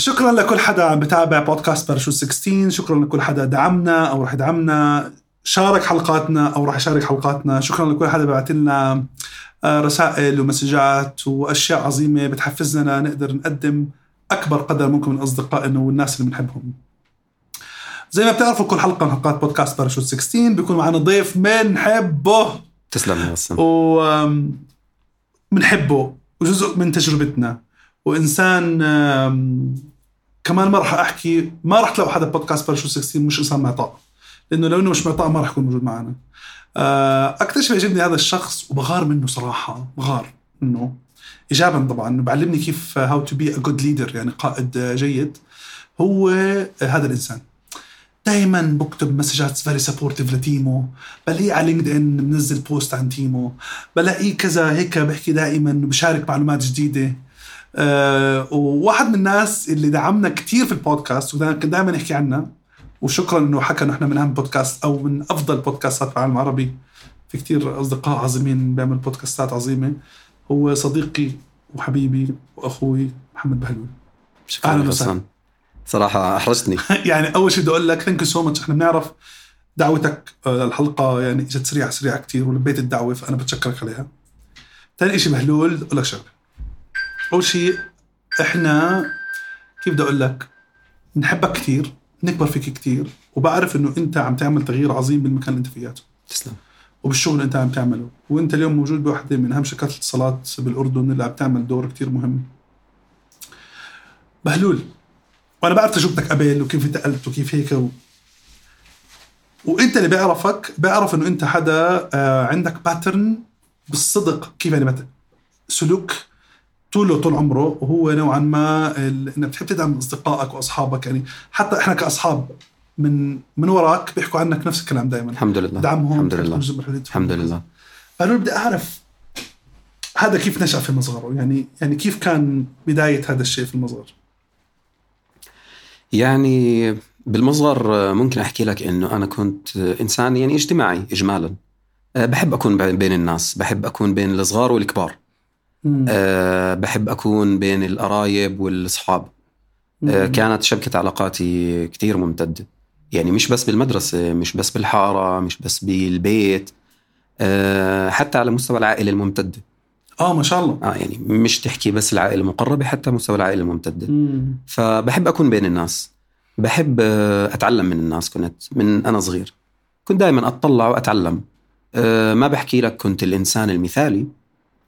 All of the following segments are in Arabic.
شكرا لكل حدا عم بتابع podcast Parachute 16 شكرا لكل حدا دعمنا أو رح يدعمنا. شارك حلقاتنا أو راح يشارك حلقاتنا. شكرا لكل حدا بعت لنا آه، رسائل ومسجات وأشياء عظيمة بتحفزنا نقدر نقدم أكبر قدر ممكن من أصدقائنا والناس اللي بنحبهم. زي ما بتعرفوا كل حلقة من حلقات podcast Parachute 16 بيكون معنا ضيف بنحبه تسلم يا و بنحبه وجزء من تجربتنا. وإنسان كمان ما راح أحكي ما راح تلاقوا حدا podcast Parachute 16 مش إنسان معطاء لأنه لو إنه مش معطاء ما راح يكون موجود معنا. آه، أكثر شيء بيعجبني هذا الشخص وبغار منه صراحة بغار منه. ايجابا طبعا بعلمني كيف how to be a good leader يعني قائد آه، جيد. هو آه، هذا الإنسان. دائما بكتب مسجات very supportive ل team و. بلاقيه على LinkedIn منزل post عن team و. بلاقيه كذا هيك بحكي دائما بشارك معلومات جديدة. أه وواحد من الناس اللي دعمنا كتير في البودكاست وكان دائما يحكي عنا وشكرا إنه حكى إنه إحنا من اهم بودكاست أو من أفضل بودكاستات في العالم العربي. في كتير أصدقاء عظيمين بيعمل بودكاستات عظيمة. هو صديقي وحبيبي وأخوي محمد بهلول. شكرا أهلاً يا وسهلاً. باسم صراحة أحرجتني. يعني أول شيء بدي أقول لك thank you so much إحنا بنعرف دعوتك آه، للحلقه يعني إجت سريعة سريعة كثير ولبيت الدعوة فأنا بتشكرك عليها. ثاني شيء بهلول بدي أقول لك شغلة. أول شيء إحنا كيف بدي أقول لك؟ نحبك كثير نكبر فيك كثير وبعرف إنه أنت عم تعمل تغيير عظيم بالمكان اللي أنت فيه تسلم. وبالشغل اللي أنت عم تعمله. وأنت اليوم موجود بوحدة من أهم شركات الاتصالات بالأردن اللي عم تعمل دور كثير مهم. بهلول وأنا بعرف تجربتك قبل وكيف انتقلت وكيف هيك و... وأنت اللي بيعرفك بيعرف إنه أنت حدا آه، عندك باترن بالصدق كيف يعني. سلوك طوله طول عمره وهو نوعا ما انك بتحب تدعم أصدقائك وأصحابك. يعني حتى إحنا كأصحاب من من وراك بيحكوا عنك نفس الكلام دائما الحمد لله. دعمهم الحمد لله. الحمد لله. فأنا بدي أعرف هذا كيف نشأ في مصغره يعني يعني كيف كان بداية هذا الشيء في المصغر؟ يعني بالمصغر ممكن أحكي لك إنه أنا كنت إنسان يعني اجتماعي إجمالا. آه، بحب أكون بين الناس بحب أكون بين الصغار والكبار. أه بحب أكون بين القرايب والأصحاب. أه كانت شبكة علاقاتي كتير ممتدة. يعني مش بس بالمدرسة مش بس بالحارة مش بس بالبيت أه حتى على مستوى العائلة الممتدة. آه ما شاء الله. آه يعني مش تحكي بس العائلة المقربة حتى مستوى العائلة الممتدة. فبحب أكون بين الناس. بحب آه، أتعلم من الناس. كنت من أنا صغير. كنت دائما أتطلع وأتعلم. آه، ما بحكي لك كنت الإنسان المثالي.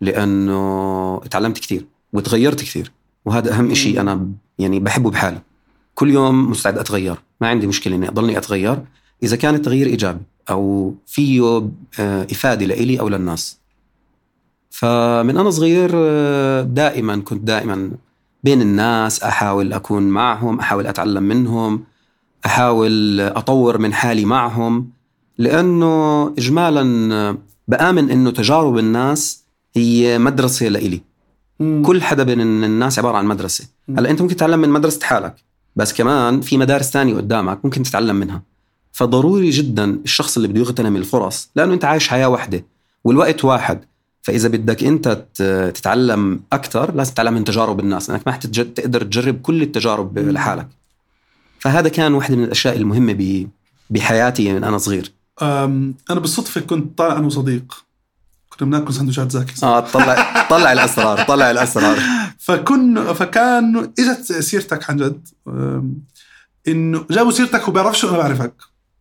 لأنه تعلمت كثير وتغيرت كثير وهذا أهم شيء أنا ب- يعني بحبه بحالي. كل يوم مستعد أتغير. ما عندي مشكلة إني أضلني أتغير. إذا كان التغيير إيجابي أو فيه آه، إفادة لإلي أو للناس. فمن أنا صغير آه، دائما كنت دائما بين الناس أحاول أكون معهم أحاول أتعلم منهم أحاول أطور من حالي معهم. لأنه اجمالا بآمن إنه تجارب الناس هي مدرسة لإلي. كل حدا بين الناس عبارة عن مدرسة. هلا أنت ممكن تتعلم من مدرسة حالك بس كمان في مدارس تانية قدامك ممكن تتعلم منها. فضروري جدا الشخص اللي بده يغتنم الفرص لأنه أنت عايش حياة واحدة والوقت واحد. فإذا بدك أنت تتعلم أكثر لازم تتعلم من تجارب الناس لأنك ما تقدر تجرب كل التجارب مم. لحالك. فهذا كان واحدة من الأشياء المهمة بحياتي من أنا صغير. أنا بالصدفة كنت طالع أنا وصديق. كنا بناكل سندويشات زاكي. آه طلع طلع الأسرار طلع الأسرار. فكن فكان إجت سيرتك عن جد إنه جابوا سيرتك وبيعرفش شو أنا بعرفك.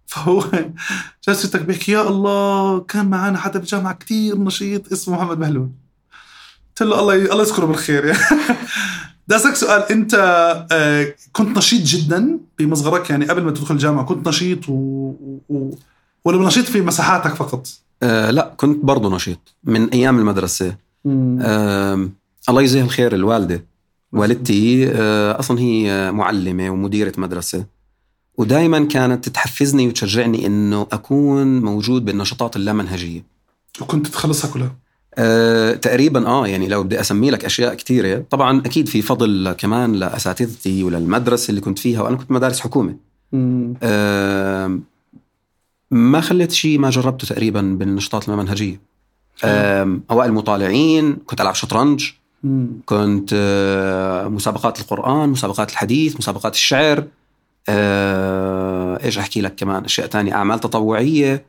فهو جاب سيرتك بيحكي يا الله كان معنا حدا بالجامعة كتير نشيط اسمه محمد بهلول قلت له الله الله يذكره بالخير. يعني بدي أسألك سؤال أنت آه، كنت نشيط جدا بمصغرك؟ يعني قبل ما تدخل الجامعة كنت نشيط. و... و... ولا نشيط في مساحاتك فقط؟ آه لا كنت برضه نشيط من أيام المدرسة. آه الله يجزيها الخير الوالدة والدتي آه أصلا هي معلمة ومديرة مدرسة. ودائما كانت تحفزني وتشجعني إنه أكون موجود بالنشاطات اللامنهجية. وكنت تخلصها كلها؟ أه تقريبا آه يعني لو بدي أسمي لك أشياء كثيره طبعا أكيد في فضل كمان لأساتذتي وللمدرسة اللي كنت فيها وأنا كنت مدارس حكومة. أه ما خليت شيء ما جربته تقريبا بالنشاطات اللامنهجيه أه أوائل المطالعين كنت ألعب شطرنج. كنت آه، مسابقات القرآن مسابقات الحديث مسابقات الشعر. آه، إيش أحكي لك كمان؟ أشياء تانية أعمال تطوعية.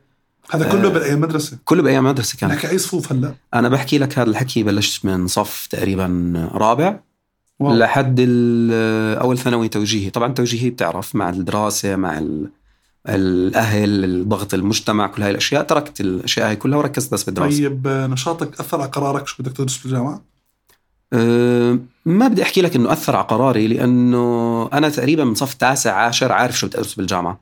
هذا كله آه. بالايام مدرسة؟ كله بايام مدرسة كان. نحكي اي صفوف هلا. أنا بحكي لك هذا الحكي بلشت من صف تقريبا رابع واو. لحد ال- أول ثانوي توجيهي. طبعا توجيهي بتعرف مع الدراسة مع ال- الأهل الضغط المجتمع كل هاي الأشياء تركت الأشياء هاي كلها وركزت بس بالدراسة. طيب نشاطك أثر على قرارك شو بدك تدرس بالجامعة؟ أه ما بدي أحكي لك إنه أثر على قراري لأنه أنا تقريبا من صف تاسع عاشر عارف شو بدي أدرس بالجامعة.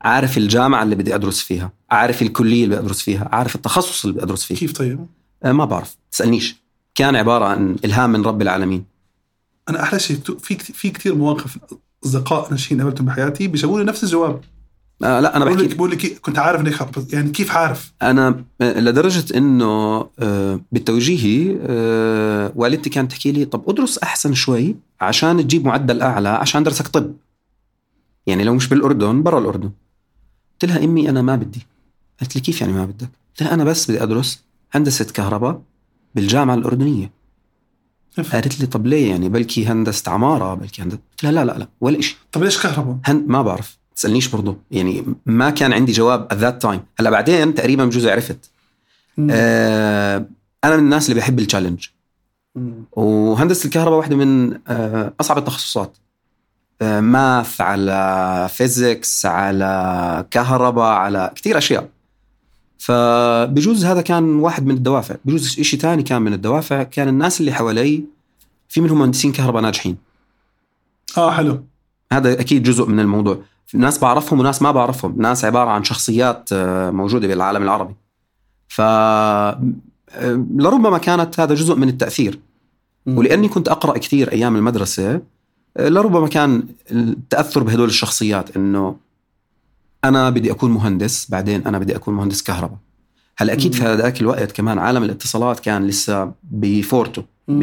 عارف الجامعة اللي بدي أدرس فيها عارف الكلية اللي بدي أدرس فيها عارف التخصص اللي بدي أدرس فيه. كيف طيب؟ أه ما بعرف تسألنيش. كان عبارة عن إلهام من رب العالمين. أنا أحلى شيء في في كثير مواقف أصدقاء ناشئين قابلتهم بحياتي بيجاوبوا لي نفس الجواب. أه لا أنا بقول لك بحكي بقول لك كنت عارف إنك حب- يعني كيف عارف؟ أنا آه، لدرجة إنه آه، بالتوجيهي آه، والدتي كانت تحكي لي طب أدرس أحسن شوي عشان تجيب معدل أعلى عشان درسك طب. يعني لو مش بالأردن برا الأردن. قلت لها أمي أنا ما بدي. قالت لي كيف يعني ما بدك؟ قلت لها أنا بس بدي أدرس هندسة كهرباء بالجامعة الأردنية. قالت لي طب ليه يعني؟ بلكي هندسة عمارة بلكي هندسه قلت لها لا لا لا ولا شيء طب ليش كهرباء؟ هن ما بعرف. تسألنيش برضو. يعني ما كان عندي جواب at that time. هلا بعدين تقريبا بجوز عرفت. آه أنا من الناس اللي بحب ال challenge. وهندسة الكهرباء واحدة من آه أصعب التخصصات. آه math على physics على كهرباء على كثير أشياء. فبجوز هذا كان واحد من الدوافع. بجوز شيء ثاني كان من الدوافع. كان الناس اللي حوالي في منهم مهندسين كهرباء ناجحين. آه حلو. هذا أكيد جزء من الموضوع. ناس بعرفهم وناس ما بعرفهم ناس عبارة عن شخصيات آه، موجودة بالعالم العربي ف آه، لربما كانت هذا جزء من التأثير مم. ولأني كنت أقرأ كثير أيام المدرسة آه، لربما كان التأثر بهدول الشخصيات إنه أنا بدي أكون مهندس بعدين أنا بدي أكون مهندس كهرباء هلا أكيد في. هذاك الوقت كمان عالم الاتصالات كان لسه بفورته مم.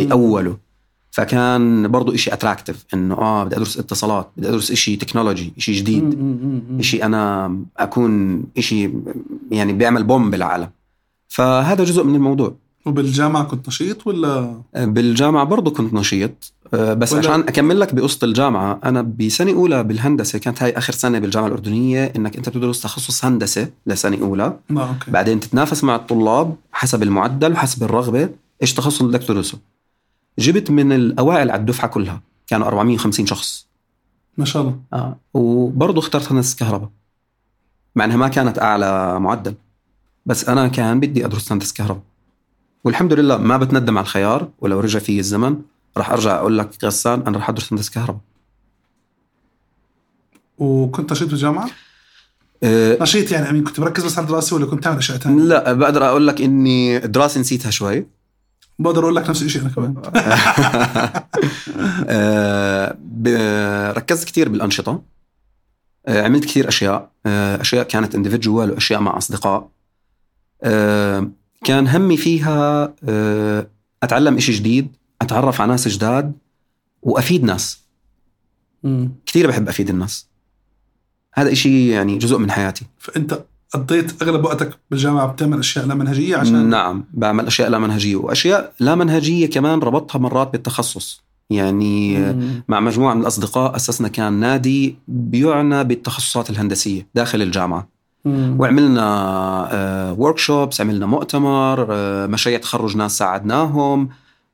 فكان برضو إشي attractive إنه آه بدي أدرس اتصالات بدي أدرس إشي تكنولوجي إشي جديد. إشي أنا أكون إشي يعني بيعمل boom بالعالم. فهذا جزء من الموضوع. وبالجامعة كنت نشيط ولا؟ بالجامعة برضو كنت نشيط. آه، بس ولا- عشان أكمل لك بقصة الجامعة أنا بسنة أولى بالهندسة كانت هاي آخر سنة بالجامعة الأردنية إنك أنت بتدرس تخصص هندسة لسنة أولى. لا أوكي. بعدين تتنافس مع الطلاب حسب المعدل وحسب الرغبة إيش تخصص اللي بدك تدرسه. جبت من الأوائل على الدفعة كلها كانوا 450 شخص ما شاء الله آه. وبرضه اخترت هندسة كهرباء مع إنها ما كانت أعلى معدل بس أنا كان بدي أدرس هندسة كهرباء والحمد لله ما بتندم على الخيار ولو رجع في الزمن راح أرجع أقول لك غسان أنا راح أدرس هندسة كهرباء وكنت نشيط بالجامعة؟ أه نشيط يعني كنت مركز بس على الدراسة ولا كنت تعمل اشياء ثانية؟ لا بقدر أقول لك إني الدراسة نسيتها شوي بقدر أقول لك نفس الشيء أنا كمان. ب- ركزت كثير بالأنشطة. أه عملت كثير أشياء. أه أشياء كانت اندفجوال وأشياء مع أصدقاء. كان همي فيها أتعلم إشي جديد أتعرف على ناس جداد وأفيد ناس. كثير بحب أفيد الناس. هذا إشي يعني جزء من حياتي. فأنت قضيت أغلب وقتك بالجامعة بتعمل أشياء لا منهجية عشان نعم بعمل أشياء لا منهجية وأشياء لا منهجية كمان ربطها مرات بالتخصص يعني مم. مع مجموعة من الأصدقاء أسسنا كان نادي بيعنى بالتخصصات الهندسية داخل الجامعة مم. وعملنا ورك شوبس عملنا مؤتمر آه، مشاريع تخرج ناس ساعدناهم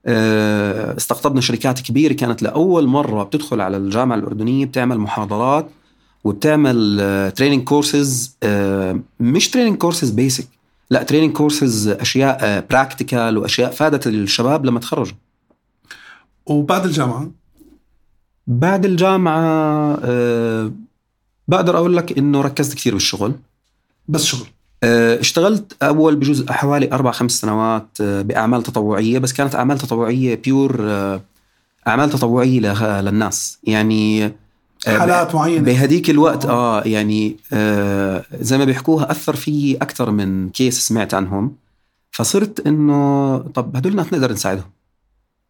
آه، استقطبنا شركات كبيرة كانت لأول مرة بتدخل على الجامعة الأردنية بتعمل محاضرات وبتعمل training courses مش training courses basic لا training courses أشياء practical وأشياء فادت الشباب لما تخرجوا. وبعد الجامعة؟ بعد الجامعة آه، بقدر أقول لك إنه ركزت كثير بالشغل. بس شغل. آه، اشتغلت أول بجوز حوالي أربع خمس سنوات آه، بأعمال تطوعية بس كانت أعمال تطوعية pure آه، أعمال تطوعية للناس. يعني آه، حالات معينة. بهديك الوقت آه يعني آه زي ما بيحكوها أثر في أكثر من كيس سمعت عنهم. فصرت إنه طب هدول الناس نقدر نساعدهم.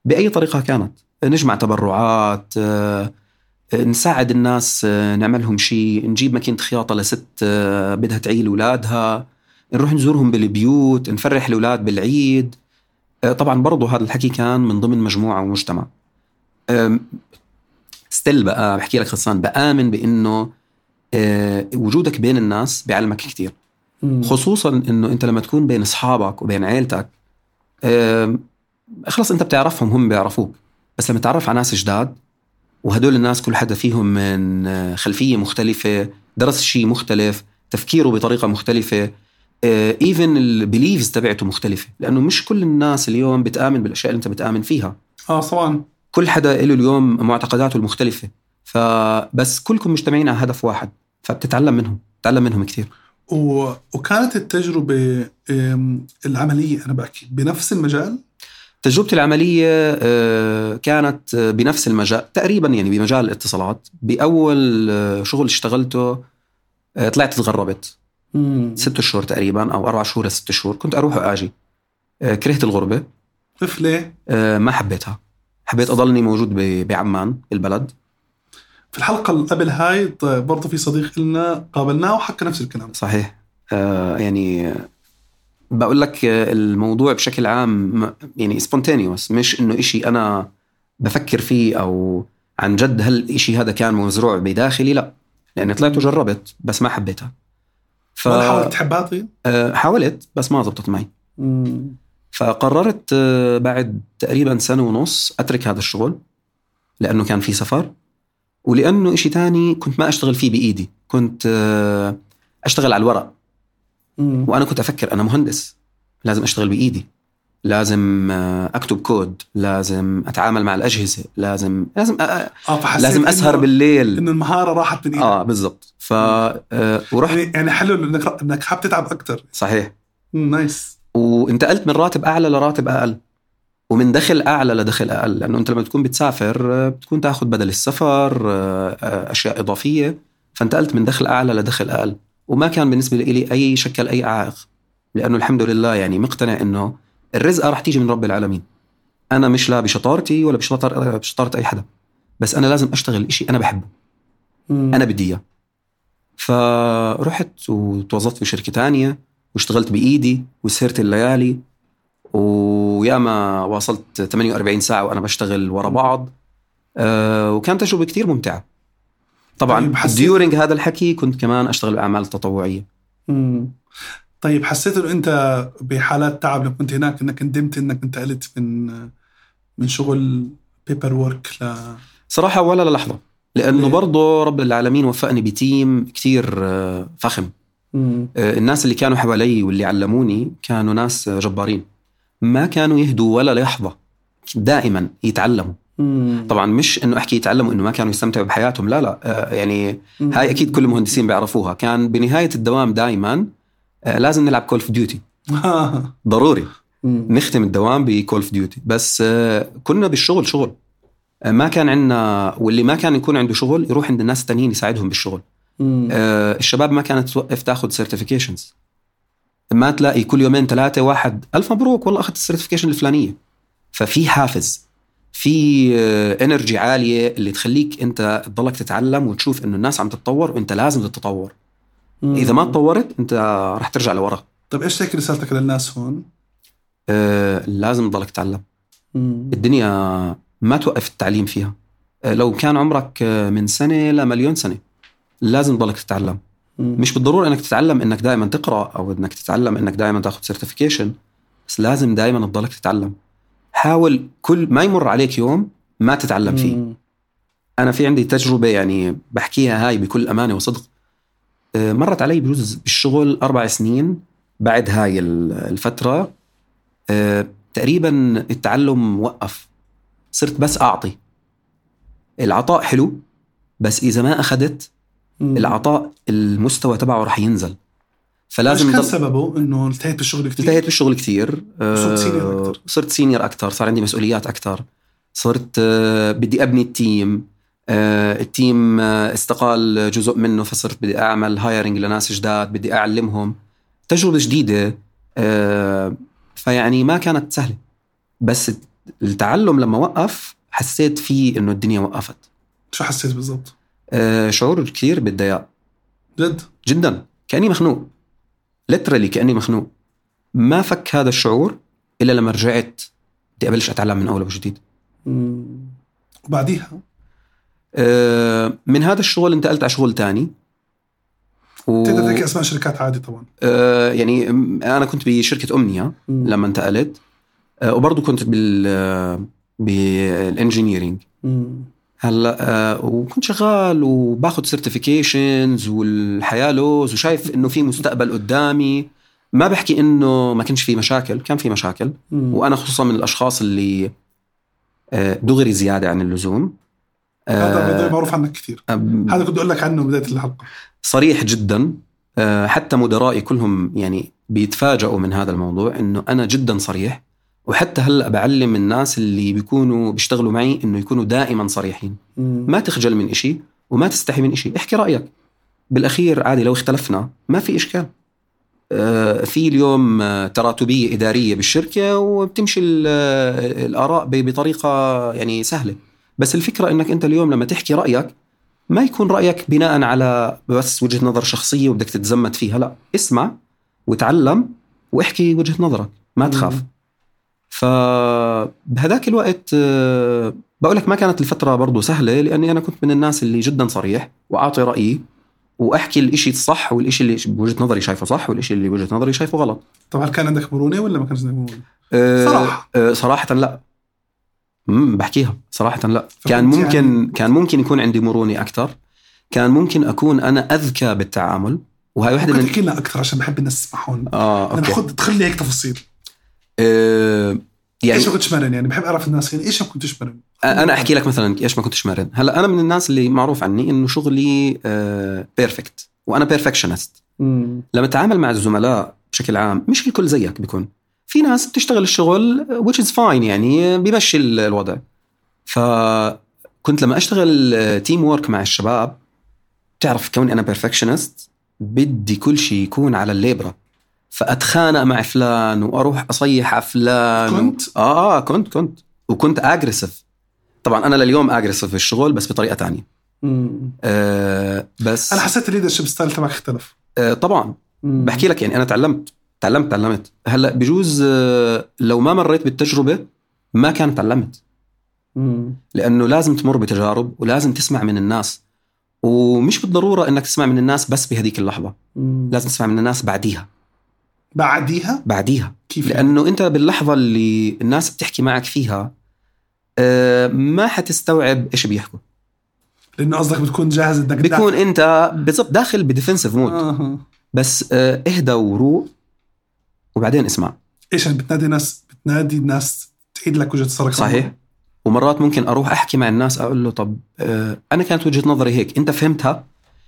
بأي طريقة كانت؟ نجمع تبرعات آه نساعد الناس آه نعملهم شيء نجيب ماكينة خياطة لست آه بدها تعيل أولادها نروح نزورهم بالبيوت نفرح الأولاد بالعيد. آه، طبعا برضه هذا الحكي كان من ضمن مجموعة ومجتمع. ستيل بقى بحكي لك غسان بآمن بإنه آه، وجودك بين الناس بيعلمك كثير خصوصا إنه أنت لما تكون بين أصحابك وبين عيلتك خلص أنت بتعرفهم هم بيعرفوك. بس لما تعرف على ناس جداد وهدول الناس كل حدا فيهم من آه، خلفية مختلفة درس شيء مختلف تفكيره بطريقة مختلفة even ال beliefs تبعته مختلفة. لأنه مش كل الناس اليوم بتآمن بالأشياء اللي أنت بتآمن فيها. آه طبعا. كل حدا له اليوم معتقداته المختلفة. فبس كلكم مجتمعين على هدف واحد فبتتعلم منهم تتعلم منهم كثير و... وكانت التجربة العملية أنا بحكي بنفس المجال؟ تجربتي العملية آه، كانت بنفس المجال تقريبا يعني بمجال الاتصالات. بأول آه، شغل اشتغلته آه، طلعت تغربت. ست شهور تقريبا أو أربع شهور ست شهور كنت أروح وآجي. كرهت الغربة. ليه؟ ما حبيتها. حبيت أضلني موجود بعمان البلد. في الحلقة اللي قبل هاي برضه في صديق لنا قابلناه وحكى نفس الكلام. صحيح. آه يعني بقول لك الموضوع بشكل عام يعني spontaneous مش إنه إشي أنا بفكر فيه أو عن جد هل الإشي هذا كان مزروع بداخلي؟ لا. لأني طلعت وجربت بس ما حبيتها. ف... حاولت تحبها طيب؟ آه حاولت بس ما زبطت معي. مم. فقررت آه، بعد تقريبا سنة ونص أترك هذا الشغل لأنه كان في سفر ولأنه إشي تاني كنت ما أشتغل فيه بإيدي. كنت آه، أشتغل على الورق. مم. وأنا كنت أفكر أنا مهندس. لازم أشتغل بإيدي. لازم آه، أكتب كود. لازم أتعامل مع الأجهزة. لازم لازم آه لازم أسهر بالليل. إنه المهارة راحت من إيدك آه بالضبط. ف آه ورحت. يعني, يعني حلو إنك إنك حاب تتعب أكثر صحيح. nice. وانتقلت من راتب أعلى لراتب أقل. ومن دخل أعلى لدخل أقل لأنه أنت لما تكون بتسافر بتكون تاخذ بدل السفر أشياء إضافية. فانتقلت من دخل أعلى لدخل أقل. وما كان بالنسبة لي أي شكل اي عائق. لأنه الحمد لله يعني مقتنع إنه الرزقه راح تيجي من رب العالمين. أنا مش لا بشطارتي ولا بشطار بشطارة أي حدا. بس أنا لازم أشتغل إشي أنا بحبه. مم. أنا بدي إياه. فرحت وتوظفت في شركة تانية. واشتغلت بإيدي وسهرت الليالي وياما واصلت 48 ساعة وأنا بشتغل ورا بعض. أه وكانت تجربة كثير ممتعة. طبعا طيب ديورنج هذا الحكي كنت كمان أشتغل بأعمال تطوعية. مم. طيب حسيت إنه أنت بحالات تعب لما كنت هناك إنك ندمت إنك انتقلت من من شغل paperwork ل صراحة ولا للحظه لأنه برضه رب العالمين وفقني ب team كثير آه، فخم. الناس اللي كانوا حوالي واللي علموني كانوا ناس جبارين. ما كانوا يهدوا ولا لحظه دائما يتعلموا. مم. طبعا مش إنه أحكي يتعلموا إنه ما كانوا يستمتعوا بحياتهم لا لا. آه يعني مم. هاي أكيد كل المهندسين بيعرفوها. كان بنهاية الدوام دائما آه لازم نلعب Call of Duty ضروري. مم. نختم الدوام ب Call of Duty بس آه كنا بالشغل شغل. آه ما كان عندنا واللي ما كان يكون عنده شغل يروح عند الناس التانيين يساعدهم بالشغل. آه الشباب ما كانت توقف تاخذ certifications ما تلاقي كل يومين ثلاثة واحد ألف مبروك والله أخذت ال certification الفلانية. ففي حافز في energy عالية اللي تخليك أنت تضلك تتعلم وتشوف إنه الناس عم تتطور وأنت لازم تتطور. مم. إذا ما تطورت أنت راح ترجع لورا. طيب إيش هيك رسالتك للناس هون؟ آه لازم تضلك تتعلم. مم. الدنيا ما توقف التعليم فيها. آه لو كان عمرك من سنة لمليون سنة. لازم تضلك تتعلم. مش بالضرورة إنك تتعلم إنك دائما تقرأ أو إنك تتعلم إنك دائما تاخذ سيرتيفيكيشن بس لازم دائما تضلك تتعلم. حاول كل ما يمر عليك يوم ما تتعلم فيه. أنا في عندي تجربة يعني بحكيها هاي بكل أمانة وصدق. آه، مرت علي بجوز بالشغل أربع سنين بعد هاي الفترة. آه، تقريبا التعلم وقف. صرت بس أعطي. العطاء حلو بس إذا ما أخذت العطاء المستوى تبعه راح ينزل. فلازم كان سببه إنه انتهيت بالشغل كثير انتهيت بالشغل كثير صرت senior آه، أكثر صرت senior أكثر صار عندي مسؤوليات أكثر صرت آه، بدي أبني ال team آه، ال team استقال جزء منه فصرت بدي أعمل hiring لناس جداد بدي أعلمهم. تجربة جديدة فيعني ما كانت سهلة. بس التعلم لما وقف حسيت فيه إنه الدنيا وقفت. شو حسيت بالضبط؟ آه، شعور كثير بالضياع. جد؟ جدا. كأني مخنوق. literally كأني مخنوق. ما فك هذا الشعور إلا لما رجعت. بدي أبلش أتعلم من أول وجديد. وبعديها؟ آه، من هذا الشغل انتقلت على شغل تاني. و... تقدر تحكي أسماء شركات عادي طبعا. آه يعني أنا كنت بشركة أمنية لما انتقلت. آه وبرضه كنت بال آه، بال engineering هلا آه وكنت شغال وباخذ certifications والحياة لوز وشايف إنه في مستقبل قدامي. ما بحكي إنه ما كانش في مشاكل كان في مشاكل. مم. وأنا خصوصا من الأشخاص اللي آه دغري زيادة عن اللزوم. هذا آه معروف عنك كثير. هذا كنت أقول لك عنه بداية الحلقة. صريح جدا. حتى مدرائي كلهم يعني بيتفاجئوا من هذا الموضوع إنه أنا جدا صريح. وحتى هلأ بعلم الناس اللي بيكونوا بيشتغلوا معي إنه يكونوا دائما صريحين. ما تخجل من إشي وما تستحي من إشي. احكي رأيك. بالأخير عادي لو اختلفنا ما في إشكال. آه، في اليوم آه، تراتبية إدارية بالشركة وبتمشي آه، الآراء بطريقة يعني سهلة. بس الفكرة إنك أنت اليوم لما تحكي رأيك ما يكون رأيك بناء على بس وجهة نظر شخصية وبدك تتزمت فيها لا. اسمع وتعلم واحكي وجهة نظرك. ما تخاف. فبهذاك الوقت بقول لك ما كانت الفترة برضو سهلة لأني أنا كنت من الناس اللي جدا صريح وأعطي رأيي وأحكي الإشي الصح والإشي اللي بوجهة نظري شايفه صح والإشي اللي بوجهة نظري شايفه غلط. طب هل كان عندك مرونة ولا ما كانش عندك مرونة؟ أه صراحة. أه صراحة لا. امم بحكيها. صراحة لا. كان ممكن يعني... كان ممكن يكون عندي مرونة أكثر كان ممكن أكون أنا أذكى بالتعامل وهي وحدة من تحكي لنا أكثر عشان بحب الناس تسمعون آه أوكي. خذ تخلي هيك تفاصيل. أه يعني إيش ما كنتش مرن يعني بحب أعرف الناس يعني إيش ما كنتش مرن أنا أحكي لك مثلا إيش ما كنتش مرن هلأ أنا من الناس اللي معروف عني إنه شغلي perfect آه وأنا perfectionist لما أتعامل مع الزملاء بشكل عام مش الكل زيك بيكون. في ناس بتشتغل الشغل which is fine يعني بيمشي الوضع. فكنت لما أشتغل teamwork مع الشباب تعرف كوني أنا perfectionist بدي كل شيء يكون على الليبرة. فأتخانق مع فلان وأروح أصيح على فلان كنت؟ و... آه آه كنت كنت. وكنت aggressive طبعا أنا لليوم aggressive في الشغل بس بطريقة ثانية آه بس أنا حسيت ال leadership style تبعك اختلف. آه طبعا. مم. بحكي لك يعني أنا تعلمت تعلمت تعلمت. هلأ بجوز آه لو ما مريت بالتجربة ما كان تعلمت. مم. لأنه لازم تمر بتجارب ولازم تسمع من الناس. ومش بالضرورة إنك تسمع من الناس بس بهذيك اللحظة. مم. لازم تسمع من الناس بعديها. بعديها؟ بعديها. كيف لأنه يعني؟ أنت باللحظة اللي الناس بتحكي معك فيها آه ما حتستوعب إيش بيحكوا. لأنه قصدك بتكون جاهز إنك بيكون أنت بالضبط داخل بديفنسيف مود. آه. بس آه اهدى وروق وبعدين اسمع. إيش يعني بتنادي ناس بتنادي الناس تعيد لك وجهة نظرك؟ صحيح. ومرات ممكن أروح أحكي مع الناس أقول له طب آه أنا كانت وجهة نظري هيك أنت فهمتها؟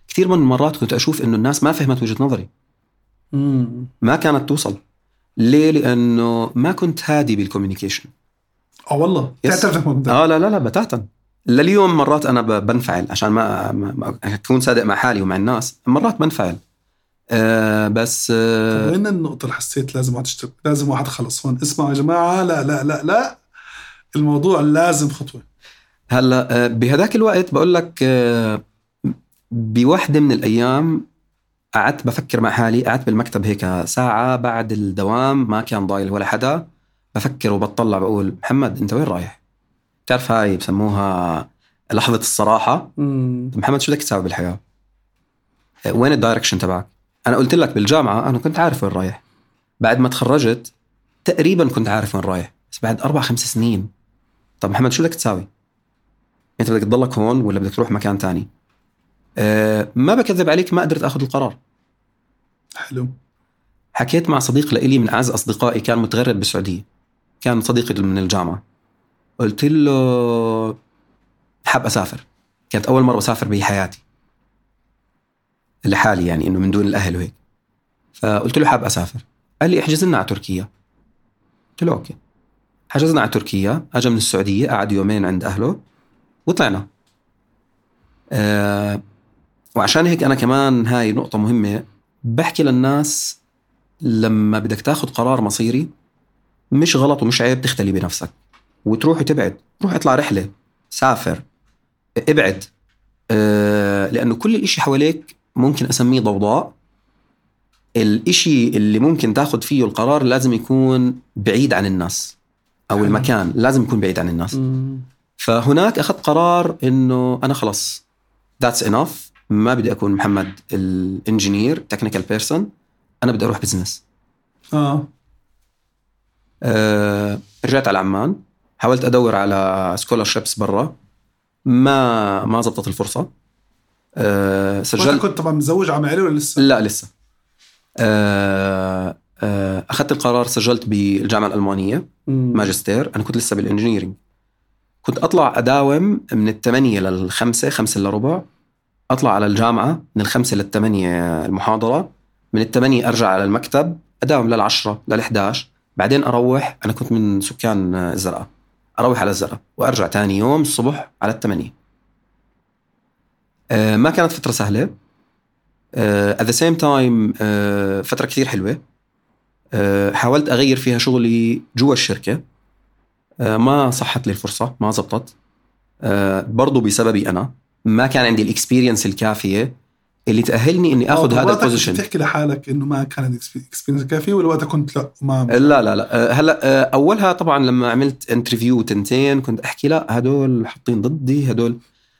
كثير من المرات كنت أشوف إنه الناس ما فهمت وجهة نظري. ما كانت توصل. ليه؟ لأنه ما كنت هادي بالكوميونيكيشن آه والله. تعترف آه لا لا لا بتاتا. لليوم مرات أنا بنفعل عشان ما, ما أكون صادق مع حالي ومع الناس. مرات بنفعل. آه بس آه وين النقطة اللي حسيت لازم واحد يشتغل؟ لازم واحد خلص هون؟ اسمعوا يا جماعة لا لا لا لا. الموضوع لازم خطوة. هلأ آه بهذاك الوقت بقول لك آه بوحدة من الأيام قعدت بفكر مع حالي قعدت بالمكتب هيك ساعة بعد الدوام ما كان ضايل ولا حدا بفكر وبطلع بقول محمد أنت وين رايح؟ بتعرف هاي بسموها لحظة الصراحة مم. محمد شو بدك تساوي بالحياة؟ وين ال direction تبعك؟ أنا قلت لك بالجامعة أنا كنت عارف وين رايح بعد ما تخرجت تقريبا كنت عارف وين رايح بس بعد أربع خمس سنين طب محمد شو بدك تساوي؟ أنت بدك تضلك هون ولا بدك تروح مكان تاني؟ أه ما بكذب عليك ما قدرت أخذ القرار. حلو. حكيت مع صديق لإلي من أعز أصدقائي كان متغرب بالسعودية. كان صديقي من الجامعة. قلت له حاب أسافر. كانت أول مرة أسافر بحياتي. لحالي يعني إنه من دون الأهل وهيك. فقلت له حاب أسافر. قال لي احجز لنا على تركيا. قلت له أوكي. حجزنا على تركيا. أجا من السعودية قعد يومين عند أهله وطلعنا. أه وعشان هيك أنا كمان هاي نقطة مهمة. بحكي للناس لما بدك تاخذ قرار مصيري مش غلط ومش عيب تختلي بنفسك. وتروح وتبعد روح اطلع رحلة. سافر. ابعد. أه لأنه كل الإشي حواليك ممكن أسميه ضوضاء. الإشي اللي ممكن تاخذ فيه القرار لازم يكون بعيد عن الناس. أو حلو. المكان لازم يكون بعيد عن الناس. مم. فهناك أخذت قرار إنه أنا خلص. that's enough ما بدي أكون محمد ال engineer technical person أنا بدي أروح business آه. أه رجعت على عمان حاولت أدور على scholarships برا ما ما زبطت الفرصة. أه سجلت كنت طبعا متزوج عم عيلة ولا لسه؟ لا لسه. أه أه أخذت القرار سجلت بالجامعة الألمانية مم. ماجستير. أنا كنت لسه بالإنجينيرينج. كنت أطلع أداوم من الثمانية للخمسة خمسة الا ربع. أطلع على الجامعة من الخمسة للثمانية المحاضرة من الثمانية أرجع على المكتب أداوم للعشرة لل11 بعدين أروح أنا كنت من سكان الزرقاء أروح على الزرقاء وأرجع تاني يوم الصبح على الثمانية. آه، ما كانت آه، at the same time آه، فترة كثير حلوة. آه، حاولت أغير فيها شغلي جوا الشركة. آه، ما صحت لي الفرصة ما زبطت. آه، برضو بسببي أنا. ما كان عندي ال experience الكافية اللي تأهلني إني آخذ آه، هذا ال position بتحكي لحالك إنه ما كان experience كافي ولا وقتها كنت لا ما لا لا لا. آه، هلأ آه، أولها طبعا لما عملت interview تنتين كنت أحكي لا هدول حاطين ضدي هدول.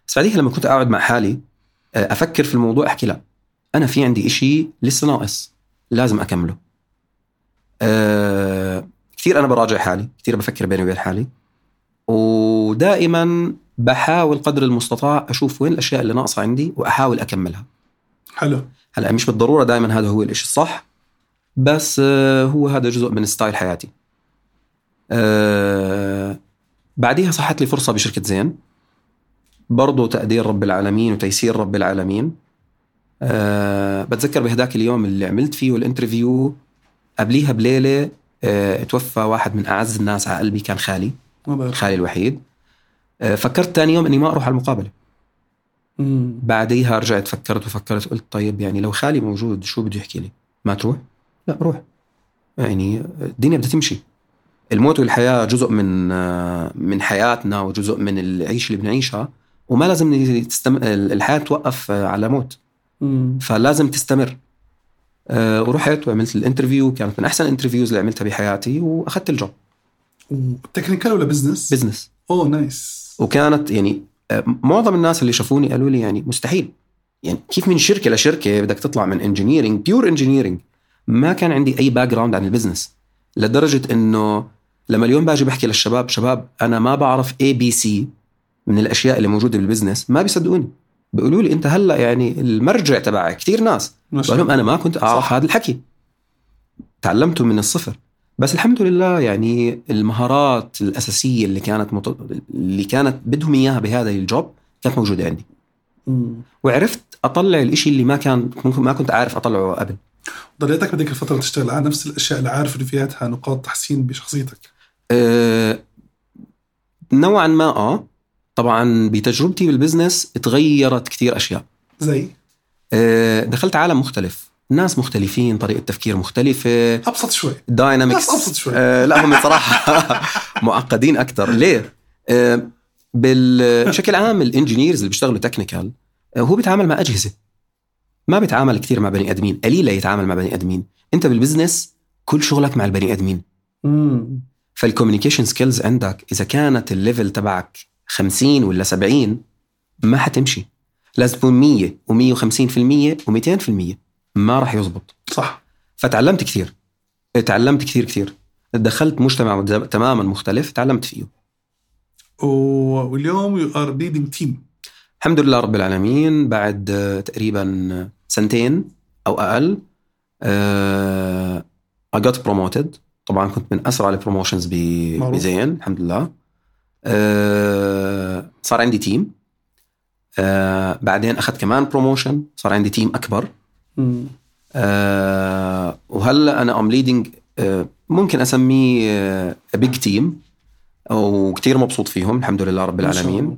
بس بعديها لما كنت اقعد مع حالي أفكر في الموضوع أحكي لا. أنا في عندي إشي لسه ناقص لازم أكمله. آه، كثير أنا براجع حالي كثير بفكر بيني وبين حالي. ودائما بحاول قدر المستطاع أشوف وين الأشياء اللي ناقصة عندي وأحاول أكملها. حلو. هلا مش بالضرورة دائما هذا هو الإشي الصح بس آه، هو هذا جزء من ستايل حياتي. آه، بعديها صحت لي فرصة بشركة زين برضو تقدير رب العالمين وتيسير رب العالمين. أه بتذكر بهداك اليوم اللي عملت فيه الانترفيو قبليها بليلة أه توفى واحد من أعز الناس على قلبي كان خالي. خالي الوحيد. أه فكرت ثاني يوم إني ما أروح على المقابلة. مم. بعديها رجعت فكرت وفكرت قلت طيب يعني لو خالي موجود شو بده يحكي لي؟ ما تروح؟ لا روح يعني الدنيا بدها تمشي. الموت والحياة جزء من آه، من حياتنا وجزء من العيش اللي بنعيشها وما لازم تستم... الحياة توقف آه، على موت. مم. فلازم تستمر. أه ورحت وعملت ال interview كانت من أحسن ال interviews اللي عملتها بحياتي وأخذت ال job. technical ولا business؟ business oh nice وكانت يعني آه، معظم الناس اللي شافوني قالوا لي يعني مستحيل. يعني كيف من شركة لشركة بدك تطلع من engineering pure engineering ما كان عندي أي background عن ال business لدرجة إنه لما اليوم باجي بحكي للشباب شباب أنا ما بعرف ABC من الأشياء اللي موجودة بال business ما بيصدقوني. بيقولوا لي أنت هلأ يعني المرجع تبعك كثير ناس. بقول لهم أنا ما كنت أعرف صح. هذا الحكي. تعلمته من الصفر. بس الحمد لله يعني المهارات الأساسية اللي كانت مت... اللي كانت بدهم إياها بهذا ال job كانت موجودة عندي. مم. وعرفت أطلع الإشي اللي ما كان ممكن ما كنت عارف أطلعه قبل. ضليتك بديك الفترة تشتغل على نفس الأشياء اللي عارف إنه فيها نقاط تحسين بشخصيتك؟ أه نوعا ما آه. طبعا بتجربتي بال business تغيرت كثير أشياء. زي؟ أه دخلت عالم مختلف. ناس مختلفين طريقة تفكير مختلفة أبسط شوي. dynamics ناس أبسط شوي. آه لا هم صراحة معقدين أكثر ليه؟ آه بشكل عام ال engineers اللي بيشتغلوا technical آه هو بيتعامل مع أجهزة. ما بيتعامل كثير مع بني آدمين. قليل يتعامل مع بني آدمين. أنت بال business كل شغلك مع البني آدمين. مم. فال communication skills عندك إذا كانت ال level تبعك 50 ولا 70 ما حتمشي. لازم تكون 100 و150% و200% ما راح يزبط. صح. فتعلمت كثير. تعلمت كثير كثير. دخلت مجتمع تماما مختلف تعلمت فيه. واليوم you are leading team الحمد لله رب العالمين. بعد آه، تقريبا سنتين أو أقل آه I got promoted. طبعا كنت من أسرع ال promotions. بزين. الحمد لله. آه صار عندي team آه بعدين أخذت كمان promotion صار عندي team أكبر. آه وهلا أنا am leading آه ممكن أسميه big team وكثير مبسوط فيهم الحمد لله رب العالمين. الله.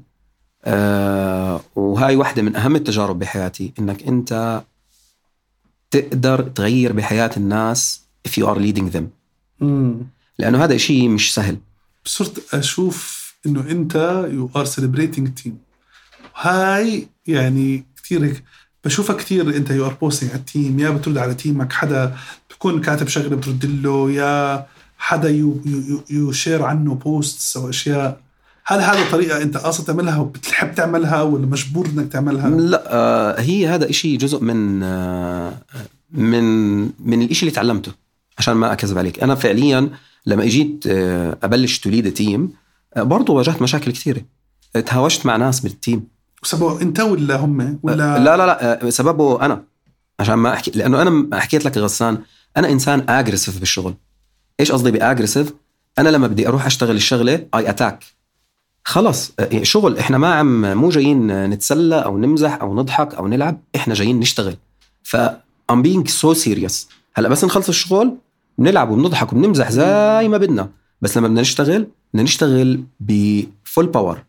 آه وهاي واحدة من أهم التجارب بحياتي إنك أنت تقدر تغير بحياة الناس if you are leading them. مم. لأنه هذا إشي مش سهل. صرت أشوف إنه أنت you are celebrating team هاي يعني كثير هيك بشوفها كثير انت you are posting على ال team يا بترد على team ك حدا بكون كاتب شغلة بترد له يا حدا you you share عنه posts أو أشياء. هل هذا طريقة أنت قاصد تعملها وبتحب تعملها ولا مجبور إنك تعملها؟ لا آه هي هذا إشي جزء من آه من من الإشي اللي تعلمته عشان ما أكذب عليك. أنا فعليا لما إجيت آه أبلش to lead team برضه واجهت مشاكل كثيره تهاوشت مع ناس بال team سببه انت ولا هم ولا لا لا لا سببه أنا. عشان ما احكي لأنه أنا حكيت لك غسان أنا إنسان aggressive بالشغل. إيش قصدي ب aggressive أنا لما بدي أروح أشتغل الشغلة I attack خلص شغل إحنا ما عم مو جايين نتسلى أو نمزح أو نضحك أو نلعب إحنا جايين نشتغل. ف I'm being so serious هلأ بس نخلص الشغل بنلعب وبنضحك وبنمزح زي ما بدنا. بس لما بدنا نشتغل بدنا نشتغل ب full power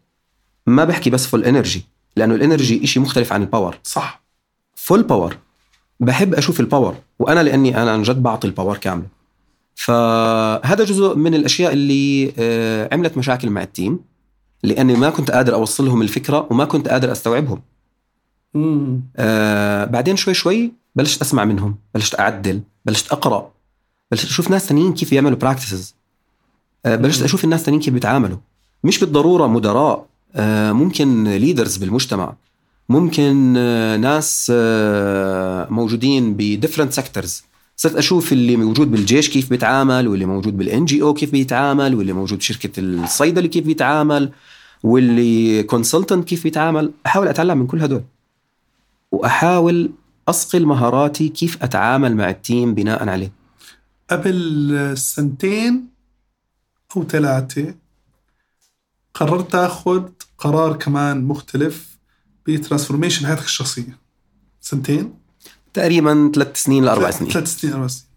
ما بحكي بس full energy لأنه ال energy شيء مختلف عن ال power صح. full power بحب أشوف ال power وأنا لأني أنا عن جد بعطي ال power كاملة. فهذا جزء من الأشياء اللي آه، عملت مشاكل مع ال team لأني ما كنت قادر اوصل لهم الفكرة وما كنت قادر أستوعبهم. آه بعدين شوي شوي بلشت أسمع منهم بلشت أعدل بلشت أقرأ بلشت أشوف ناس ثانيين كيف يعملوا practices آه بلشت أشوف الناس ثانيين كيف بيتعاملوا. مش بالضرورة مدراء ممكن leaders بالمجتمع ممكن آه ناس آه موجودين ب different sectors صرت أشوف اللي موجود بالجيش كيف بيتعامل واللي موجود بال NGO كيف بيتعامل واللي موجود بشركة الصيدلي كيف بيتعامل واللي consultant كيف بيتعامل. أحاول أتعلم من كل هدول. وأحاول أصقل مهاراتي كيف أتعامل مع ال team بناء عليه. قبل سنتين أو ثلاثة قررت تاخذ قرار كمان مختلف ب transformation حياتك الشخصية. سنتين؟ تقريبا ثلاث سنين لأربع سنين. ثلاث سنين أربع سنين.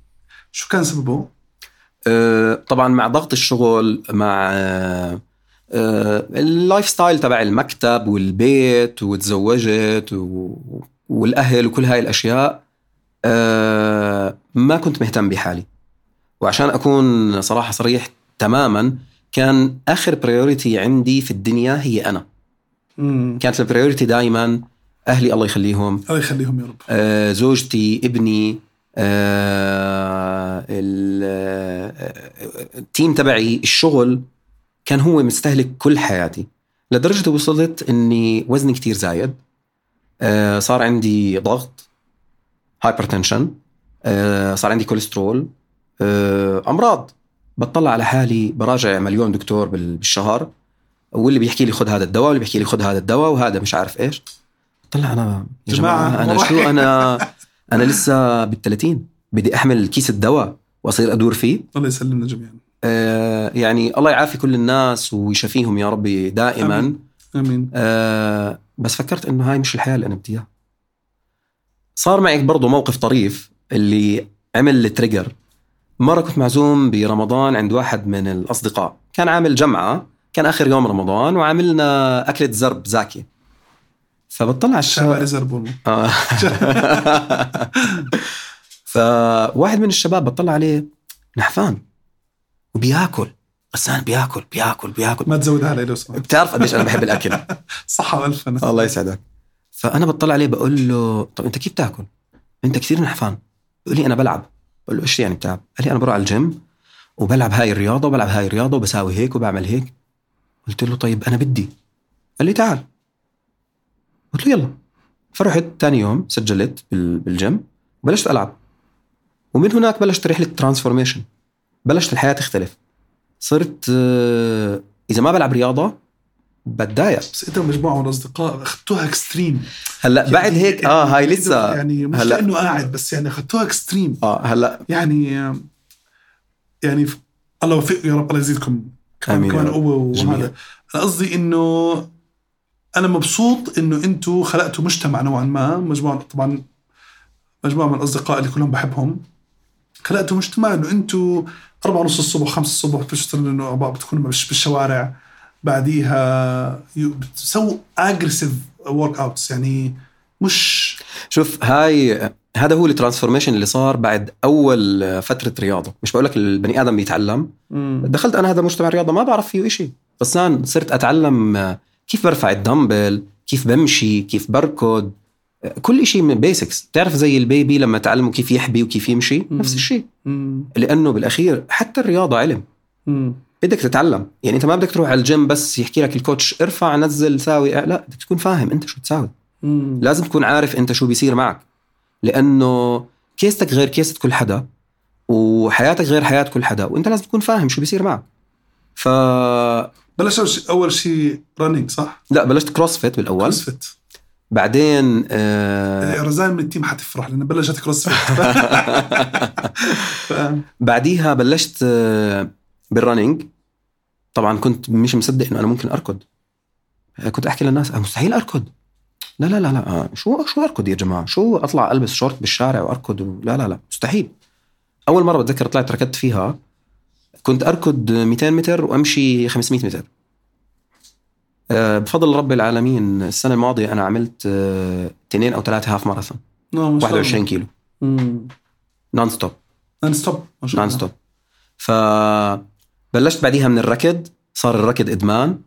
شو كان سببه؟ أه طبعا مع ضغط الشغل مع أه ال lifestyle تبع المكتب والبيت وتزوجت و... والأهل وكل هاي الأشياء أه ما كنت مهتم بحالي. وعشان أكون صراحة صريح تماما كان آخر priority عندي في الدنيا هي أنا. مم. كانت ال priority دائما أهلي الله يخليهم. الله يخليهم يا رب. آه زوجتي ابني آه ال team تبعي الشغل كان هو مستهلك كل حياتي. لدرجة وصلت إني وزني كتير زايد. آه صار عندي ضغط hypertension آه صار عندي كوليسترول آه أمراض. بطلع على حالي براجع مليون دكتور بالشهر واللي بيحكي لي خذ هذا الدواء واللي بيحكي لي خذ هذا الدواء وهذا مش عارف إيش. طلع أنا يا جماعة, أنا شو أنا أنا لسه بال30 بدي أحمل كيس الدواء وأصير أدور فيه. الله يسلمنا جميعا. آه يعني الله يعافي كل الناس ويشفيهم يا ربي دائما. آمين, آمين. آه بس فكرت إنه هاي مش الحياة اللي أنا بدي إياها. صار معي برضه موقف طريف اللي عمل ال trigger مرة كنت معزوم برمضان عند واحد من الأصدقاء. كان عامل جمعة كان آخر يوم رمضان وعاملنا أكلة زرب زاكي. فبطلع على الشارع زرب آه. فواحد من الشباب بطلع عليه نحفان. وبياكل. غسان بياكل بياكل بياكل. ما تزود علي لو سمحت بتعرف قديش أنا بحب الأكل. صحة والف الله يسعدك. فأنا بطلع عليه بقول له طب أنت كيف تأكل؟ أنت كثير نحفان. بيقول لي أنا بلعب. بقول له إيش يعني بتلعب؟ قال لي أنا بروح على الجيم وبلعب هاي الرياضة وبلعب هاي الرياضة وبساوي هيك وبعمل هيك. قلت له طيب أنا بدي. قال لي تعال. قلت له يلا. فرحت ثاني يوم سجلت بالجيم وبلشت ألعب. ومن هناك بلشت رحلة transformation بلشت الحياة تختلف. صرت إذا ما بلعب رياضة بتضايق بس انت ومجموعه من الأصدقاء اخذتوها extreme هلأ يعني بعد هيك آه هاي لسه يعني مش هلا لأنه قاعد بس يعني اخذتوها extreme آه هلا يعني يعني الله يوفق يا رب الله يزيدكم. كمان قوة وهذا. أنا قصدي إنه أنا مبسوط إنه أنتم خلقتوا مجتمع نوعا ما مجموعه طبعا مجموعة من الأصدقاء اللي كلهم بحبهم. خلقتوا مجتمع إنه أنتم أربعة ونص الصبح خمسة الصبح بتشتغلوا إنه بتكونوا بالشوارع. بعديها بتسووا aggressive workouts يعني مش شوف هاي هذا هو ال transformation اللي صار بعد أول فترة رياضة مش بقول لك البني آدم بيتعلم مم. دخلت أنا هذا مجتمع رياضة ما بعرف فيه شيء بس أنا صرت أتعلم كيف برفع الدمبل كيف بمشي كيف بركض كل شيء من basics بتعرف زي ال baby لما تعلمه كيف يحبي وكيف يمشي مم. نفس الشيء مم. لأنه بالأخير حتى الرياضة علم مم. بدك تتعلم. يعني انت ما بدك تروح على الجيم بس يحكي لك ال coach ارفع نزل ساوي. لا بدك تكون فاهم انت شو تساوي. مم. لازم تكون عارف انت شو بيصير معك. لأنه case تك غير case ة كل حدا وحياتك غير حياة كل حدا وانت لازم تكون فاهم شو بيصير معك. ف بلش أول شيء- أول شيء running صح؟ لا بلشت CrossFit بالأول. CrossFit بعدين آه رزان من التيم حتفرح لأن بلشت CrossFit بعديها بلشت آه، بال running طبعا كنت مش مصدق إنه أنا ممكن أركض. كنت أحكي للناس "أنا مستحيل أركض. لا لا لا لا آه، شو شو أركض يا جماعة؟ شو أطلع ألبس شورت بالشارع وأركض و- لا لا لا مستحيل. أول مرة بتذكر طلعت ركضت فيها كنت أركض 200 متر وأمشي 500 متر. آه، بفضل رب العالمين السنة الماضية أنا عملت آه، اثنين أو ثلاثة half marathon نعم، ما شاء الله. 21 كيلو. non-stop non-stop non-stop فبلشت بعديها من الركض صار الركض إدمان.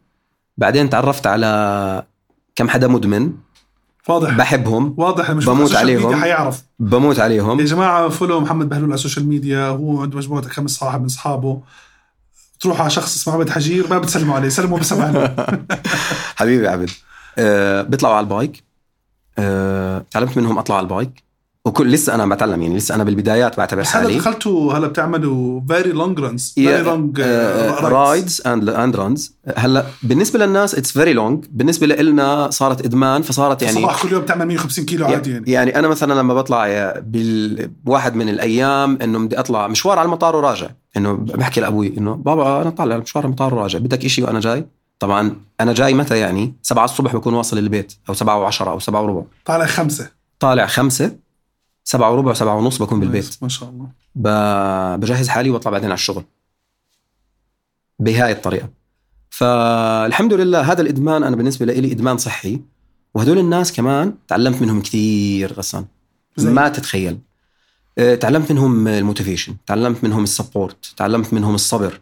بعدين تعرفت على كم حدا مدمن. واضح. بحبهم. واضح مش بموت عليهم. حيعرف. بموت يا عليهم جماعة follow محمد بهلول على ال social media. هو عنده مجموعة خمس صاحب من اصحابه تروح على شخص اسمه عبد حجير ما بتسلموا عليه. سلموا بس عليه. حبيبي عبد. أه بيطلعوا على ال bike. أه تعلمت منهم أطلع على ال bike. وكل لسه أنا بتعلم يعني لسه أنا بالبدايات بعتبر هذا حالي. دخلتوا هلا بتعملوا very long runs very long rides and and runs هلا بالنسبة للناس it's very long بالنسبة لنا صارت إدمان فصارت يعني صباح كل يوم بتعمل 150 كيلو عادي يعني. يعني أنا مثلا لما بطلع بواحد من الأيام إنه بدي أطلع مشوار على المطار وراجع. إنه بحكي لأبوي إنه بابا أنا طالع مشوار على المطار وراجع بدك إشي وأنا جاي؟ طبعا أنا جاي متى يعني؟ سبعة الصبح بكون واصل البيت أو سبعة وعشرة أو سبعة وربع. طالع خمسة. طالع خمسة سبعة وربع سبعة ونص بكون بالبيت ما شاء الله ب- بجهز حالي واطلع بعدين على الشغل بهاي الطريقة فالحمد لله هذا الإدمان أنا بالنسبة لي إدمان صحي وهدول الناس كمان تعلمت منهم كثير غسان؟ ما تتخيل آه، تعلمت منهم ال motivation تعلمت منهم ال support تعلمت منهم الصبر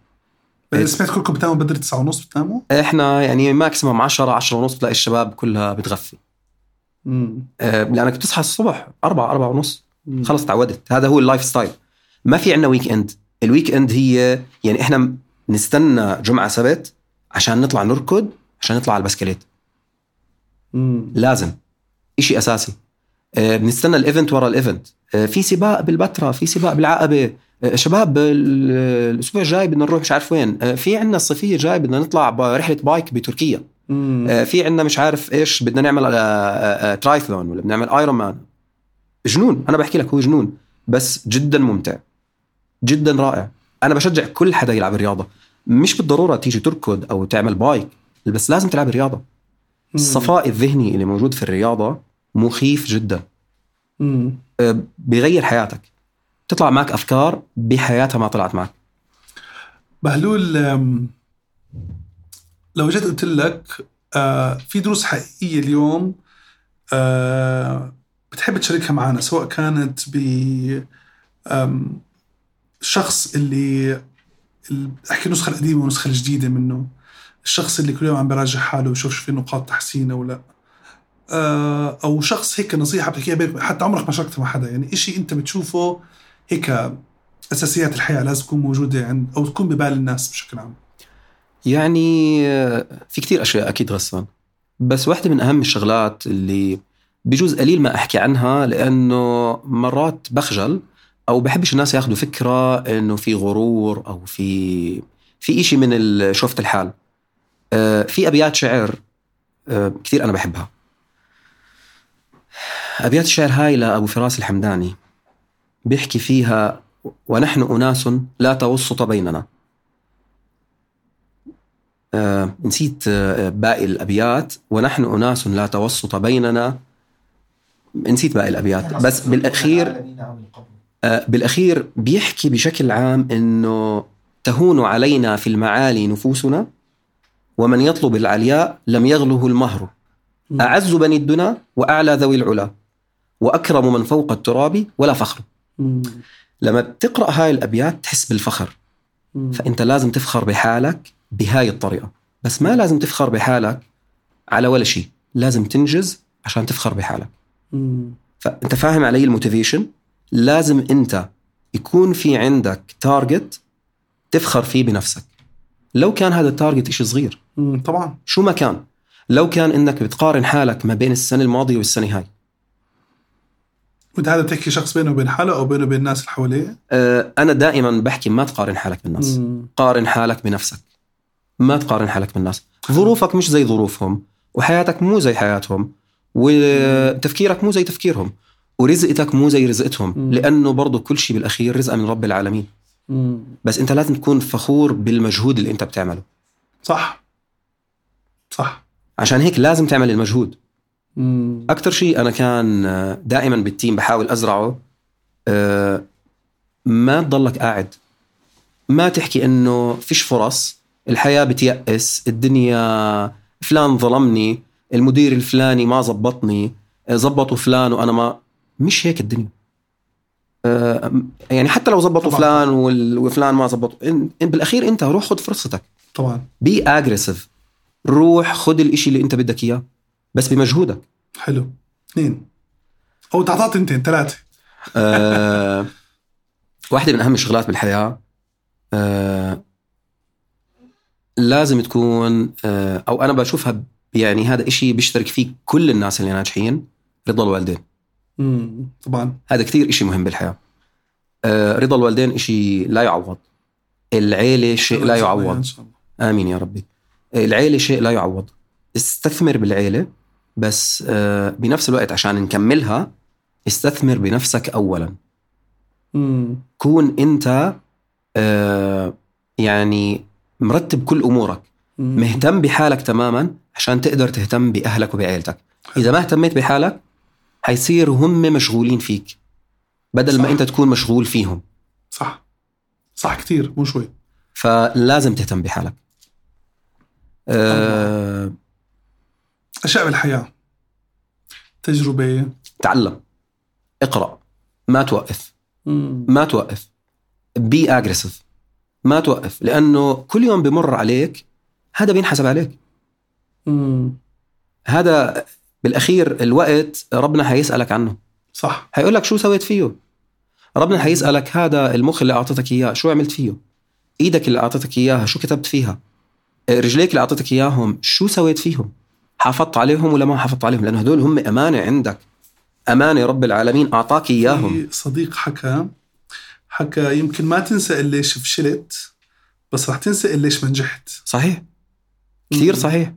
إيه. سمعت كلكم بتناموا بدري 9 ونص بتناموا؟ إحنا يعني maximum 10 10 ونص بتلاقي الشباب كلها بتغفي. آه، لأنك بتصحى الصبح 4 4 ونص. خلص تعودت. هذا هو ال lifestyle. ما في عندنا weekend ال weekend هي يعني إحنا نستنى جمعة سبت عشان نطلع نركض عشان نطلع على البسكليت. مم. لازم. إشي أساسي. آه، بنستنى ال event ورا ال event آه، في سباق بالبتراء في سباق بالعقبة. آه، شباب ال- الأسبوع الجاي بدنا نروح مش عارف وين. آه، في عندنا الصيفيه الجاي بدنا نطلع برحله bike بتركيا. آه، في عندنا مش عارف إيش بدنا نعمل آه، آه، آه، ترايثلون ولا بدنا نعمل Ironman جنون أنا بحكي لك هو جنون بس جدا ممتع. جدا رائع. أنا بشجع كل حدا يلعب رياضه مش بالضرورة تيجي تركض أو تعمل بايك بس لازم تلعب رياضه الصفاء الذهني اللي موجود في الرياضة مخيف جدا. مم. آه، بيغير حياتك. تطلع معك أفكار بحياتها ما طلعت معك. بهلول لو جيت قلت لك آه، في دروس حقيقية اليوم آه، بتحب تشاركها معنا سواء كانت ب الشخص اللي أحكي النسخة القديمة والنسخة الجديدة منه الشخص اللي كل يوم عم براجع حاله ويشوف شو في نقاط تحسين أو لا. آه، أو شخص هيك نصيحة بتحكيها بينك حتى عمرك ما شاركتها مع حدا يعني إشي أنت بتشوفه هيك أساسيات الحياة لازم تكون موجودة عند أو تكون ببال الناس بشكل عام. يعني آه، في كتير أشياء أكيد غسان بس واحدة من أهم الشغلات اللي بجوز قليل ما أحكي عنها لأنه مرات بخجل أو بحبش الناس ياخذوا فكرة إنه في غرور أو في في إشي من شوفة الحال. آه، في أبيات شعر آه، كثير أنا بحبها. أبيات الشعر هاي لأبو فراس الحمداني بيحكي فيها ونحن أناس لا توسط بيننا. آه، نسيت آه، باقي الأبيات. ونحن أناس لا توسط بيننا. نسيت باقي الأبيات. بس بالأخير آه، بالأخير بيحكي بشكل عام إنه تهون علينا في المعالي نفوسنا ومن يطلب العلياء لم يغله المهر. أعز بني الدنا وأعلى ذوي العلا وأكرم من فوق التراب ولا فخر. مم. لما بتقرا هاي الأبيات تحس بالفخر. مم. فأنت لازم تفخر بحالك. بهاي الطريقة. بس ما لازم تفخر بحالك على ولا شيء. لازم تنجز عشان تفخر بحالك. فأنت فاهم على ال motivation؟ لازم أنت يكون في عندك target تفخر فيه بنفسك. لو كان هذا ال target شيء صغير. طبعا. شو ما كان. لو كان إنك بتقارن حالك ما بين السنة الماضية والسنة هاي. وانت هذا بتحكي شخص بينه وبين حاله أو بينه وبين الناس اللي حواليه؟ أه أنا دائما بحكي ما تقارن حالك بالناس. مم. قارن حالك بنفسك. ما تقارن حالك بالناس. ظروفك مش زي ظروفهم وحياتك مو زي حياتهم وتفكيرك مو زي تفكيرهم ورزقتك مو زي رزقتهم مم. لأنه برضه كل شيء بالأخير رزقه من رب العالمين. مم. بس أنت لازم تكون فخور بالمجهود اللي أنت بتعمله. صح. صح. عشان هيك لازم تعمل المجهود. أكثر شيء أنا كان دائما بال team بحاول أزرعه آه، ما تضلك قاعد. ما تحكي إنه فيش فرص. الحياة بتيأس الدنيا فلان ظلمني المدير الفلاني ما زبطني زبطوا فلان وأنا ما مش هيك الدنيا. آه، يعني حتى لو زبطوا طبعا. فلان وفلان ما زبطوا إن بالأخير أنت روح خذ فرصتك. طبعا. be aggressive روح خذ الإشي اللي أنت بدك إياه بس بمجهودك. حلو. اثنين. أو تعطيت انتين ثلاثة. آه واحدة من أهم الشغلات بالحياة آه لازم تكون آه أو أنا بشوفها يعني هذا إشي بيشترك فيه كل الناس اللي ناجحين رضا الوالدين. امم طبعا. هذا كثير إشي مهم بالحياة. آه رضا الوالدين إشي لا يعوض. العيلة شيء لا يعوض. آمين يا ربي. العيلة شيء لا يعوض. استثمر بالعيلة بس آه، بنفس الوقت عشان نكملها استثمر بنفسك اولا. مم. كون أنت يعني مرتب كل أمورك. مم. مهتم بحالك تماما عشان تقدر تهتم بأهلك وبعيلتك. إذا ما اهتميت بحالك حيصير هم مشغولين فيك بدل صح. ما أنت تكون مشغول فيهم. صح. صح كثير مو شوي. فلازم تهتم بحالك. أه أشياء بالحياة. تجربة. تعلم. اقرأ. ما توقف. ما توقف. بي اجريسيف ما توقف لأنه كل يوم بمر عليك هذا بينحسب عليك. مم. هذا بالأخير الوقت ربنا حيسألك عنه. صح. حيقول لك شو سويت فيه؟ ربنا حيسألك هذا المخ اللي أعطتك إياه شو عملت فيه؟ إيدك اللي أعطتك إياها شو كتبت فيها؟ رجليك اللي أعطتك إياهم شو سويت فيهم؟ حافظت عليهم ولا ما حافظت عليهم؟ لأنه هدول هم أمانة عندك. أمانة رب العالمين أعطاك إياهم. صديق حكى حكى يمكن ما تنسى ليش فشلت بس رح تنسى ليش ما نجحت صحيح. كثير صحيح.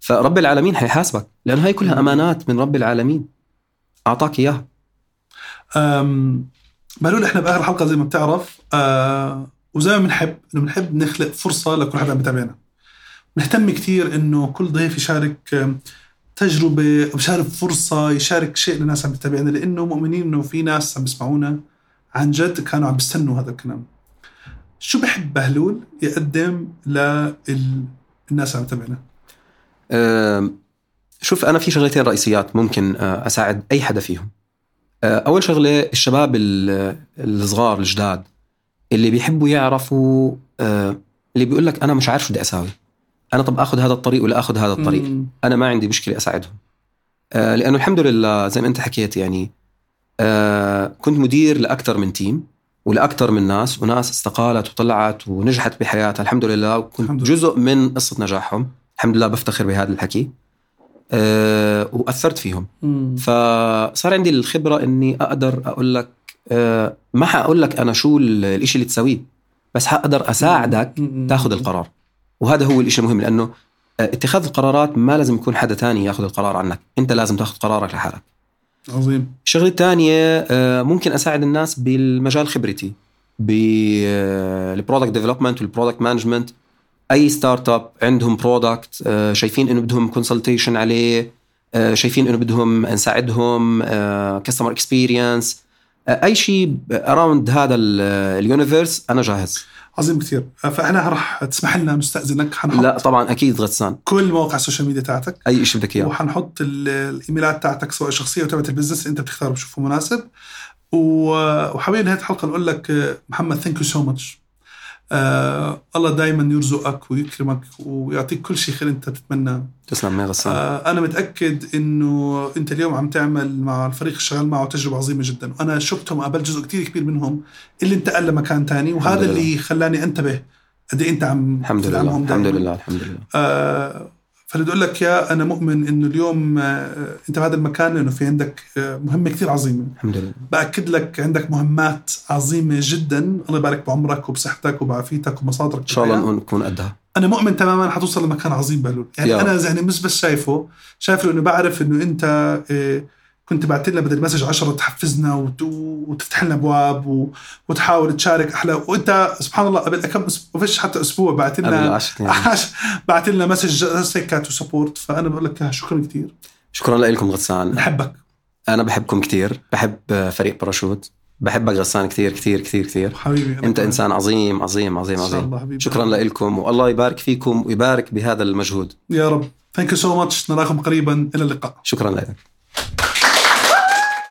فرب العالمين حيحاسبك لأنه هاي كلها أمانات من رب العالمين. أعطاك إياها. بهلول إحنا بآخر حلقة زي ما بتعرف أه وزي ما بنحب إنه بنحب نخلق فرصة لكل حدا بتابعنا. نهتم كثير إنه كل ضيف يشارك تجربة يشارك فرصة يشارك شيء للناس عم تتابعنا لأنه مؤمنين إنه في ناس عم بيسمعونا. عن جد كانوا عم بيستنوا هذا الكلام. شو بحب بهلول؟ يقدم للناس عم تتابعنا شوف أنا في شغلتين رئيسيات ممكن آه، أساعد أي حدا فيهم. آه، أول شغلة الشباب الصغار الجداد اللي بيحبوا يعرفوا آه، اللي بيقول لك أنا مش عارف شو بدي أساوي. أنا طب آخذ هذا الطريق ولا آخذ هذا الطريق. أنا ما عندي مشكلة أساعدهم. لأنه الحمد لله زي ما أنت حكيت يعني آه كنت مدير لأكثر من تيم ولأكثر من ناس وناس استقالت وطلعت ونجحت بحياتها الحمد لله. وكنت جزء من قصة نجاحهم. الحمد لله بفتخر بهذا الحكي. أه وأثرت فيهم. مم. فصار عندي الخبرة إني أقدر أقول لك أه ما حاقول لك أنا شو الشيء اللي تسويه بس حقدر أساعدك تاخذ القرار. وهذا هو الشيء المهم لأنه آه، اتخاذ القرارات ما لازم يكون حدا تاني ياخذ القرار عنك. أنت لازم تاخذ قرارك لحالك. عظيم. الشغله الثانية آه، ممكن أساعد الناس بالمجال خبرتي بال product development وال product management أي startup عندهم product آه، شايفين إنه بدهم consultation عليه شايفين إنه بدهم نساعدهم customer experience أي شيء around هذا ال universe أنا جاهز. عظيم كثير. فاحنا رح تسمح لنا نستاذنك حنحط لا طبعا أكيد غسان كل مواقع ال social media تاعتك. أي شيء بدك إياه. وحنحط الإيميلات تاعتك سواء الشخصيه أو تبعت ال business أنت بتختار بتشوفه مناسب. وحابين نهاية الحلقة نقول لك محمد thank you so much آه الله دائما يرزقك ويكرمك ويعطيك كل شيء خير انت تتمناه تسلم يا غسان. آه أنا متأكد إنه أنت اليوم عم تعمل مع الفريق الشغال معه تجربة عظيمة جدا. وأنا شفتهم وقابلت جزء كتير كبير منهم اللي انتقل لمكان تاني وهذا. اللي خلاني أنتبه قد إيه أنت عم الحمد لله. الحمد. لله الحمد لله. آه فاللي بدي أقول لك يا أنا مؤمن إنه اليوم آه أنت بهذا المكان إنه في عندك آه مهمة كثير عظيمة. الحمد لله. بأكد لك عندك مهمات عظيمة جدا. الله يبارك بعمرك وبصحتك وبعافيتك ومصادرك إن شاء الله نكون قدها. أنا مؤمن تماما حتوصل لمكان عظيم بهلول. يعني يا أنا يعني مش بس شايفه. شايف له انه بعرف إنه أنت إيه، كنت بعت لنا بدل message 10 تحفزنا وت- وتفتح لنا أبواب و- وتحاول تشارك أحلى. وأنت سبحان الله قبل كم أسبوع فيش حتى أسبوع بعت لنا. بعت لنا message هيك و support. فأنا بقول لك شكرا كثير شكرا لكم غسان. بحبك. أنا بحبكم كثير بحب فريق باراشوت. بحبك غسان كثير كثير كثير كثير حبيبي أنت كمان. إنسان عظيم عظيم عظيم عظيم. الله حبيبي. شكرا لكم والله يبارك فيكم ويبارك بهذا المجهود. يا رب. thank you so much نراكم قريبا. إلى اللقاء. شكرا لك.